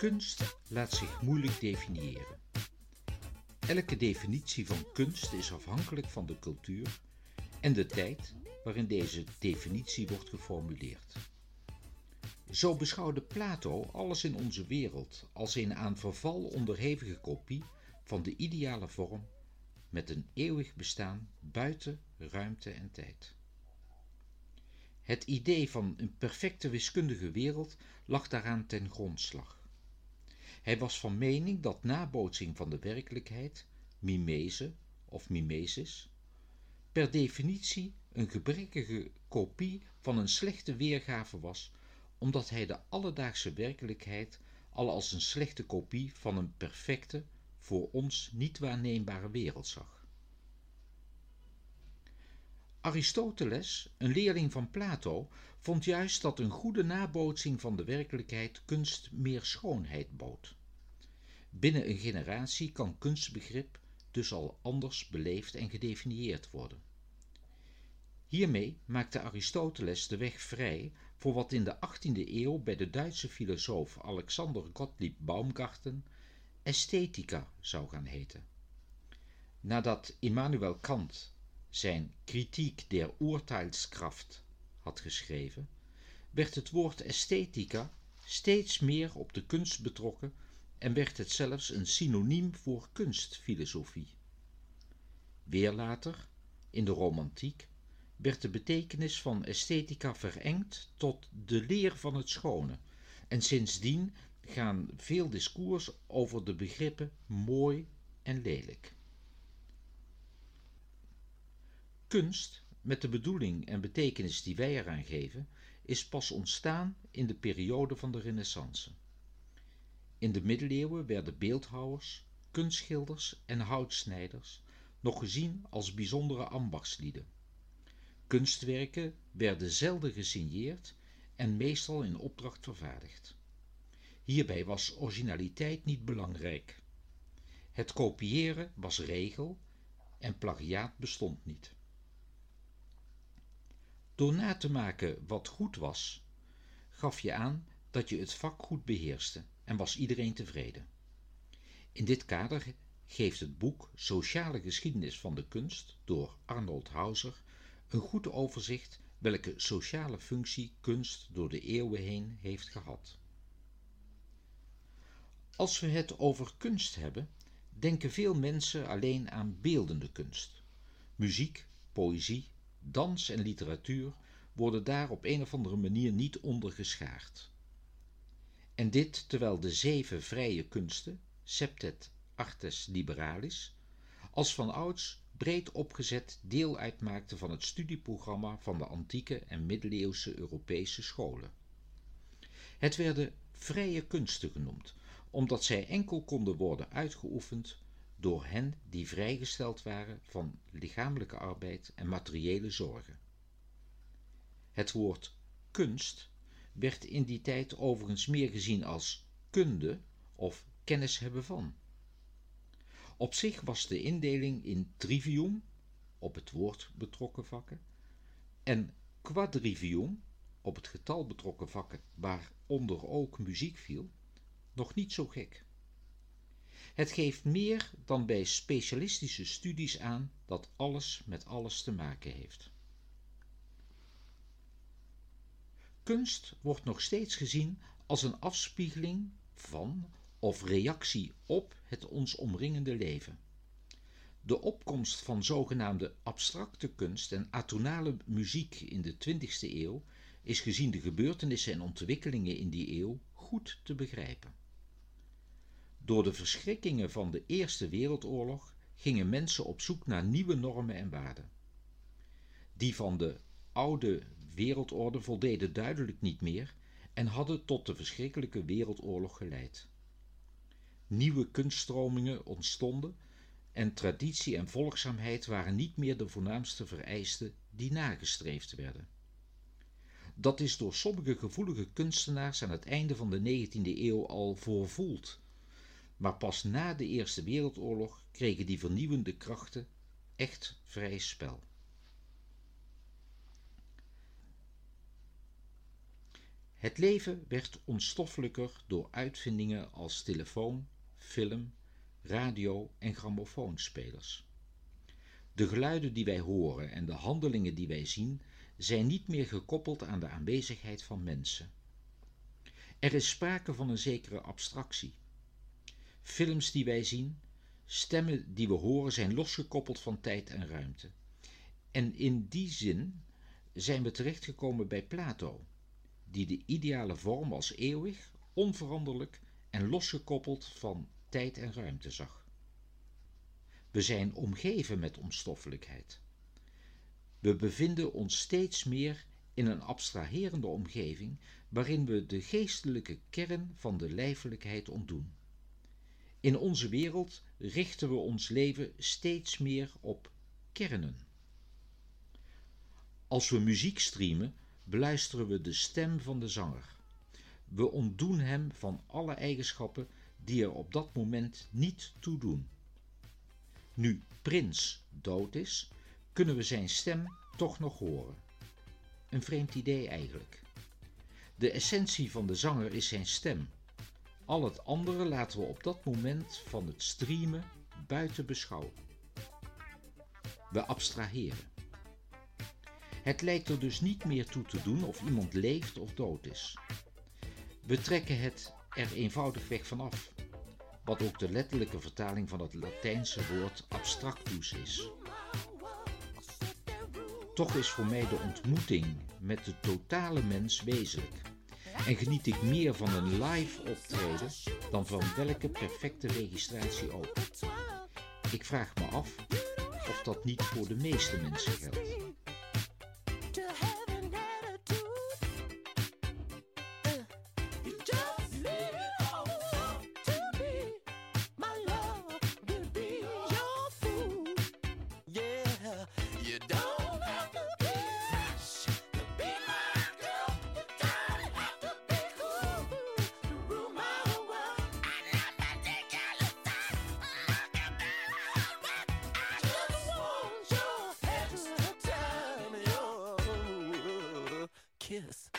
Kunst laat zich moeilijk definiëren. Elke definitie van kunst is afhankelijk van de cultuur en de tijd waarin deze definitie wordt geformuleerd. Zo beschouwde Plato alles in onze wereld als een aan verval onderhevige kopie van de ideale vorm met een eeuwig bestaan buiten ruimte en tijd. Het idee van een perfecte wiskundige wereld lag daaraan ten grondslag. Hij was van mening dat nabootsing van de werkelijkheid, mimese of mimesis, per definitie een gebrekkige kopie van een slechte weergave was, omdat hij de alledaagse werkelijkheid al als een slechte kopie van een perfecte, voor ons niet waarneembare wereld zag. Aristoteles, een leerling van Plato, vond juist dat een goede nabootsing van de werkelijkheid kunst meer schoonheid bood. Binnen een generatie kan kunstbegrip dus al anders beleefd en gedefinieerd worden. Hiermee maakte Aristoteles de weg vrij voor wat in de 18e eeuw bij de Duitse filosoof Alexander Gottlieb Baumgarten esthetica zou gaan heten. Nadat Immanuel Kant zijn Kritiek der Urteilskraft had geschreven, werd het woord esthetica steeds meer op de kunst betrokken en werd het zelfs een synoniem voor kunstfilosofie. Weer later, in de romantiek, werd de betekenis van esthetica verengd tot de leer van het schone, en sindsdien gaan veel discours over de begrippen mooi en lelijk. Kunst, met de bedoeling en betekenis die wij eraan geven, is pas ontstaan in de periode van de Renaissance. In de middeleeuwen werden beeldhouwers, kunstschilders en houtsnijders nog gezien als bijzondere ambachtslieden. Kunstwerken werden zelden gesigneerd en meestal in opdracht vervaardigd. Hierbij was originaliteit niet belangrijk. Het kopiëren was regel en plagiaat bestond niet. Door na te maken wat goed was, gaf je aan dat je het vak goed beheerste en was iedereen tevreden. In dit kader geeft het boek Sociale geschiedenis van de kunst door Arnold Hauser een goed overzicht welke sociale functie kunst door de eeuwen heen heeft gehad. Als we het over kunst hebben, denken veel mensen alleen aan beeldende kunst. Muziek, poëzie, dans en literatuur worden daar op een of andere manier niet onder geschaard. En dit terwijl de zeven vrije kunsten, septet artes liberalis, als van ouds breed opgezet deel uitmaakten van het studieprogramma van de antieke en middeleeuwse Europese scholen. Het werden vrije kunsten genoemd, omdat zij enkel konden worden uitgeoefend door hen die vrijgesteld waren van lichamelijke arbeid en materiële zorgen. Het woord kunst werd in die tijd overigens meer gezien als kunde of kennis hebben van. Op zich was de indeling in trivium, op het woord betrokken vakken, en quadrivium, op het getal betrokken vakken waaronder ook muziek viel, nog niet zo gek. Het geeft meer dan bij specialistische studies aan dat alles met alles te maken heeft. Kunst wordt nog steeds gezien als een afspiegeling van of reactie op het ons omringende leven. De opkomst van zogenaamde abstracte kunst en atonale muziek in de 20e eeuw is gezien de gebeurtenissen en ontwikkelingen in die eeuw goed te begrijpen. Door de verschrikkingen van de Eerste Wereldoorlog gingen mensen op zoek naar nieuwe normen en waarden. Die van de oude wereldorde voldeden duidelijk niet meer en hadden tot de verschrikkelijke wereldoorlog geleid. Nieuwe kunststromingen ontstonden en traditie en volgzaamheid waren niet meer de voornaamste vereisten die nagestreefd werden. Dat is door sommige gevoelige kunstenaars aan het einde van de 19e eeuw al voorvoeld maar pas na de Eerste Wereldoorlog kregen die vernieuwende krachten echt vrij spel. Het leven werd onstoffelijker door uitvindingen als telefoon, film, radio en grammofoonspelers. De geluiden die wij horen en de handelingen die wij zien zijn niet meer gekoppeld aan de aanwezigheid van mensen. Er is sprake van een zekere abstractie. Films die wij zien, stemmen die we horen zijn losgekoppeld van tijd en ruimte. En in die zin zijn we terechtgekomen bij Plato, die de ideale vorm als eeuwig, onveranderlijk en losgekoppeld van tijd en ruimte zag. We zijn omgeven met onstoffelijkheid. We bevinden ons steeds meer in een abstraherende omgeving waarin we de geestelijke kern van de lijfelijkheid ontdoen. In onze wereld richten we ons leven steeds meer op kernen. Als we muziek streamen, beluisteren we de stem van de zanger. We ontdoen hem van alle eigenschappen die er op dat moment niet toe doen. Nu Prins dood is, kunnen we zijn stem toch nog horen. Een vreemd idee eigenlijk. De essentie van de zanger is zijn stem. Al het andere laten we op dat moment van het streamen buiten beschouwen. We abstraheren. Het lijkt er dus niet meer toe te doen of iemand leeft of dood is. We trekken het er eenvoudigweg vanaf, wat ook de letterlijke vertaling van het Latijnse woord abstractus is. Toch is voor mij de ontmoeting met de totale mens wezenlijk. En geniet ik meer van een live optreden dan van welke perfecte registratie ook. Ik vraag me af of dat niet voor de meeste mensen geldt. Kiss.